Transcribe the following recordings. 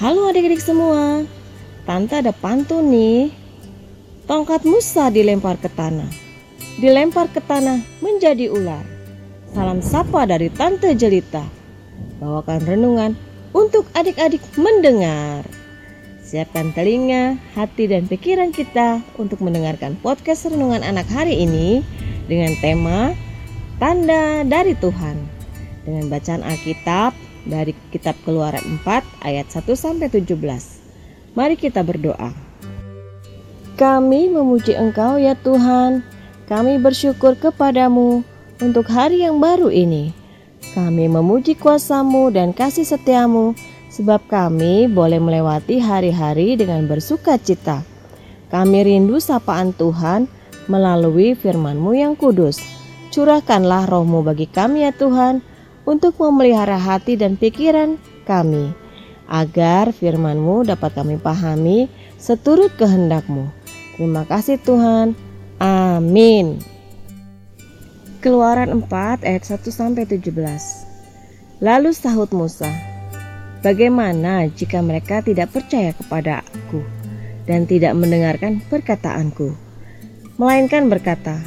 Halo adik-adik semua, Tante ada pantun nih. Tongkat Musa dilempar ke tanah, dilempar ke tanah menjadi ular. Salam sapa dari Tante Jelita. Bawakan renungan untuk adik-adik mendengar. Siapkan telinga, hati, dan pikiran kita untuk mendengarkan podcast renungan anak hari ini dengan tema Tanda dari Tuhan. Dengan bacaan Alkitab dari kitab Keluaran 4 ayat 1 sampai 17. Mari kita berdoa. Kami memuji Engkau ya Tuhan. Kami bersyukur kepadamu untuk hari yang baru ini. Kami memuji kuasamu dan kasih setiamu sebab kami boleh melewati hari-hari dengan bersuka cita. Kami rindu sapaan Tuhan melalui firman-Mu yang kudus. Curahkanlah rohmu bagi kami ya Tuhan untuk memelihara hati dan pikiran kami, agar firman-Mu dapat kami pahami seturut kehendak-Mu. Terima kasih Tuhan. Amin. Keluaran 4 ayat 1 sampai 17. Lalu sahut Musa, "Bagaimana jika mereka tidak percaya kepadaku dan tidak mendengarkan perkataanku, melainkan berkata,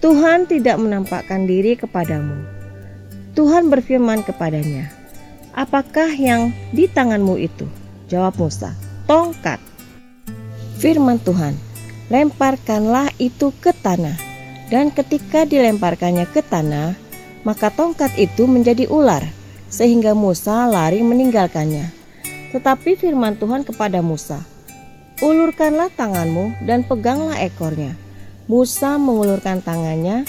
Tuhan tidak menampakkan diri kepadamu." Tuhan berfirman kepadanya, "Apakah yang di tanganmu itu?" Jawab Musa, "Tongkat." Firman Tuhan, "Lemparkanlah itu ke tanah." Dan ketika dilemparkannya ke tanah, maka tongkat itu menjadi ular, sehingga Musa lari meninggalkannya. Tetapi firman Tuhan kepada Musa, "Ulurkanlah tanganmu dan peganglah ekornya." Musa mengulurkan tangannya,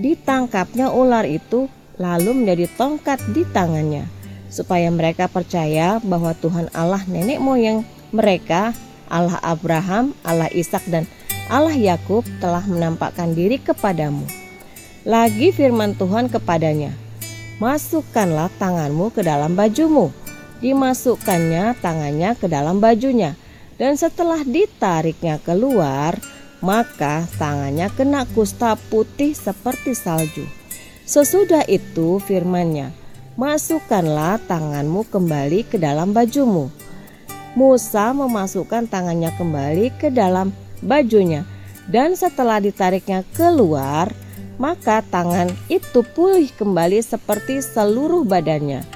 ditangkapnya ular itu, lalu menjadi tongkat di tangannya, supaya mereka percaya bahwa Tuhan Allah nenek moyang mereka, Allah Abraham, Allah Ishak dan Allah Yakub telah menampakkan diri kepadamu. Lagi firman Tuhan kepadanya, Masukkanlah tanganmu ke dalam bajumu. Dimasukkannya tangannya ke dalam bajunya. Dan setelah ditariknya keluar, maka tangannya kena kusta putih seperti salju. Sesudah itu firmannya, Masukkanlah tanganmu kembali ke dalam bajumu. Musa memasukkan tangannya kembali ke dalam bajunya dan setelah ditariknya keluar maka tangan itu pulih kembali seperti seluruh badannya.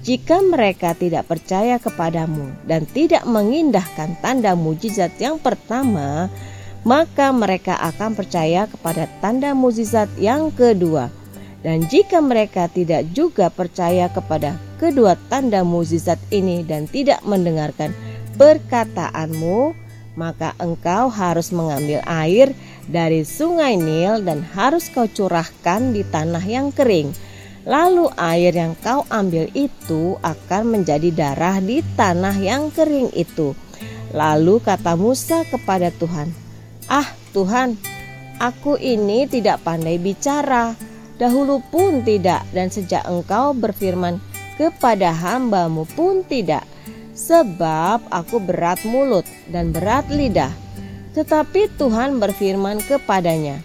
Jika mereka tidak percaya kepadamu dan tidak mengindahkan tanda mujizat yang pertama, maka mereka akan percaya kepada tanda mujizat yang kedua. Dan jika mereka tidak juga percaya kepada kedua tanda mujizat ini dan tidak mendengarkan perkataanmu, maka engkau harus mengambil air dari sungai Nil dan harus kau curahkan di tanah yang kering. Lalu air yang kau ambil itu akan menjadi darah di tanah yang kering itu. Lalu kata Musa kepada Tuhan, "Ah, Tuhan, aku ini tidak pandai bicara, dahulu pun tidak, dan sejak Engkau berfirman kepada hambamu pun tidak." sebab aku berat mulut dan berat lidah. Tetapi Tuhan berfirman kepadanya,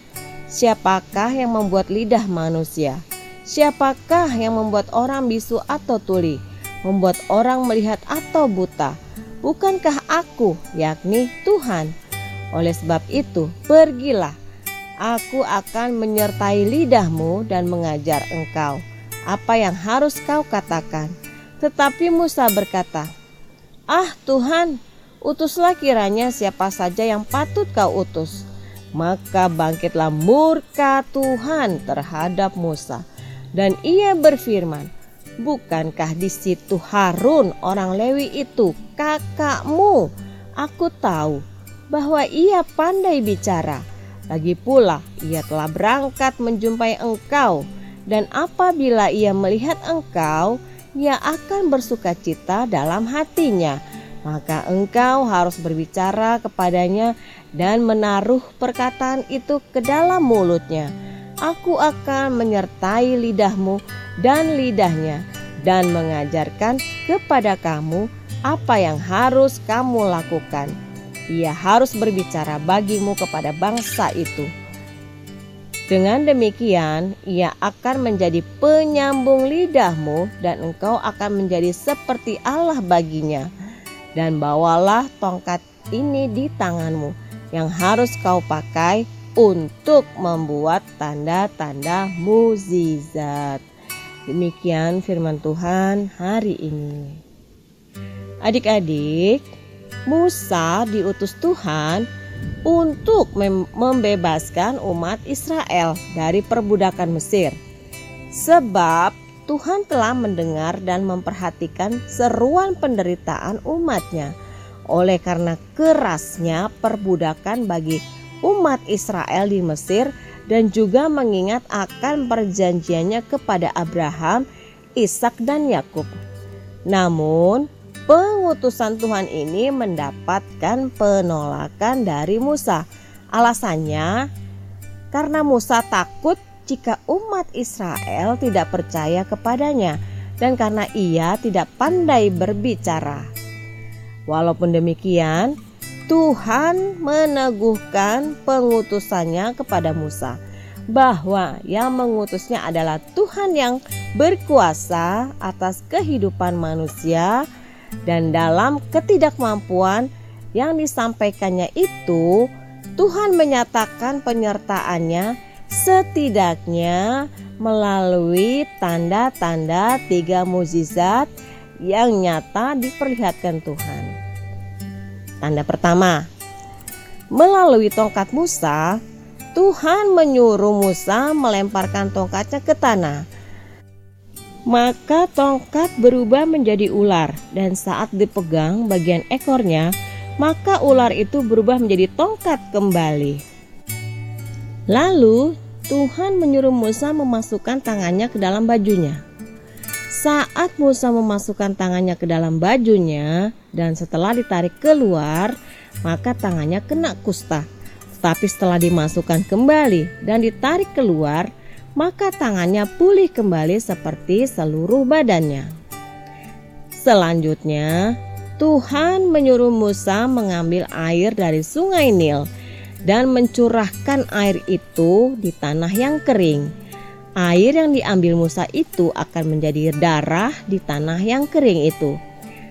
Siapakah yang membuat lidah manusia? Siapakah yang membuat orang bisu atau tuli? Membuat orang melihat atau buta? Bukankah aku, yakni Tuhan? Oleh sebab itu, pergilah. Aku akan menyertai lidahmu dan mengajar engkau apa yang harus kau katakan. Tetapi Musa berkata, Ah Tuhan, utuslah kiranya siapa saja yang patut kau utus. Maka bangkitlah murka Tuhan terhadap Musa. Dan ia berfirman, Bukankah di situ Harun orang Lewi itu kakakmu? Aku tahu bahwa ia pandai bicara. Lagi pula ia telah berangkat menjumpai engkau. Dan apabila ia melihat engkau, ia akan bersuka cita dalam hatinya. Maka engkau harus berbicara kepadanya dan menaruh perkataan itu ke dalam mulutnya. Aku akan menyertai lidahmu dan lidahnya dan mengajarkan kepada kamu apa yang harus kamu lakukan. Ia harus berbicara bagimu kepada bangsa itu dengan demikian, ia akan menjadi penyambung lidahmu dan engkau akan menjadi seperti Allah baginya. dan bawalah tongkat ini di tanganmu yang harus kau pakai untuk membuat tanda-tanda mukjizat. Demikian firman Tuhan hari ini. Adik-adik, Musa diutus Tuhan untuk membebaskan umat Israel dari perbudakan Mesir. Sebab Tuhan telah mendengar dan memperhatikan seruan penderitaan umatnya oleh karena kerasnya perbudakan bagi umat Israel di Mesir dan juga mengingat akan perjanjiannya kepada Abraham, Ishak dan Yakub. Namun, pengutusan Tuhan ini mendapatkan penolakan dari Musa. Alasannya karena Musa takut jika umat Israel tidak percaya kepadanya dan karena ia tidak pandai berbicara. Walaupun demikian, Tuhan meneguhkan pengutusannya kepada Musa bahwa yang mengutusnya adalah Tuhan yang berkuasa atas kehidupan manusia dan dalam ketidakmampuan yang disampaikannya itu Tuhan menyatakan penyertaannya setidaknya melalui tanda-tanda tiga mukjizat yang nyata diperlihatkan Tuhan. Tanda pertama, melalui tongkat Musa, Tuhan menyuruh Musa melemparkan tongkatnya ke tanah. Maka tongkat berubah menjadi ular dan saat dipegang bagian ekornya, maka ular itu berubah menjadi tongkat kembali. Lalu Tuhan menyuruh Musa memasukkan tangannya ke dalam bajunya. Saat Musa memasukkan tangannya ke dalam bajunya dan setelah ditarik keluar, maka tangannya kena kusta. Tapi setelah dimasukkan kembali dan ditarik keluar, maka tangannya pulih kembali seperti seluruh badannya. Selanjutnya, Tuhan menyuruh Musa mengambil air dari sungai Nil dan mencurahkan air itu di tanah yang kering. Air yang diambil Musa itu akan menjadi darah di tanah yang kering itu.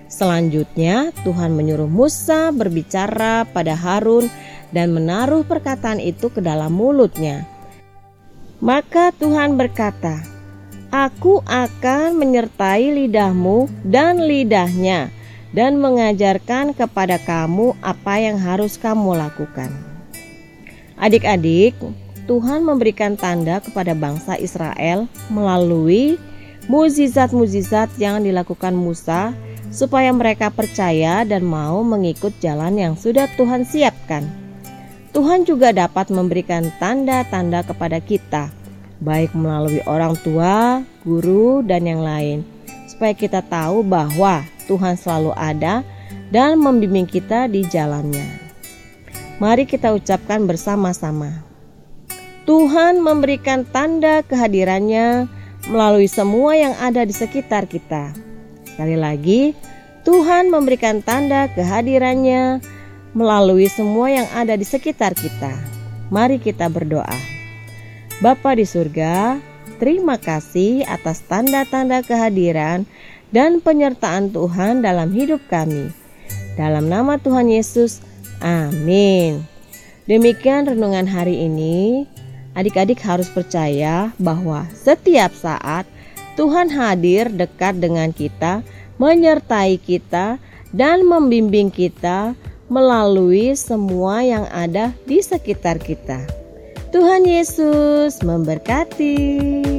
Selanjutnya, Tuhan menyuruh Musa berbicara pada Harun dan menaruh perkataan itu ke dalam mulutnya. Maka Tuhan berkata, Aku akan menyertai lidahmu dan lidahnya, dan mengajarkan kepada kamu apa yang harus kamu lakukan. Adik-adik, Tuhan memberikan tanda kepada bangsa Israel melalui mukjizat-mukjizat yang dilakukan Musa supaya mereka percaya dan mau mengikut jalan yang sudah Tuhan siapkan. Tuhan juga dapat memberikan tanda-tanda kepada kita, baik melalui orang tua, guru, dan yang lain, supaya kita tahu bahwa Tuhan selalu ada dan membimbing kita di jalannya. Mari kita ucapkan bersama-sama. Tuhan memberikan tanda kehadirannya melalui semua yang ada di sekitar kita. Sekali lagi, Tuhan memberikan tanda kehadirannya melalui semua yang ada di sekitar kita. Mari kita berdoa. Bapa di surga, terima kasih atas tanda-tanda kehadiran dan penyertaan Tuhan dalam hidup kami. Dalam nama Tuhan Yesus, amin. Demikian renungan hari ini. Adik-adik harus percaya bahwa setiap saat Tuhan hadir dekat dengan kita, menyertai kita, dan membimbing kita melalui semua yang ada di sekitar kita. Tuhan Yesus memberkati.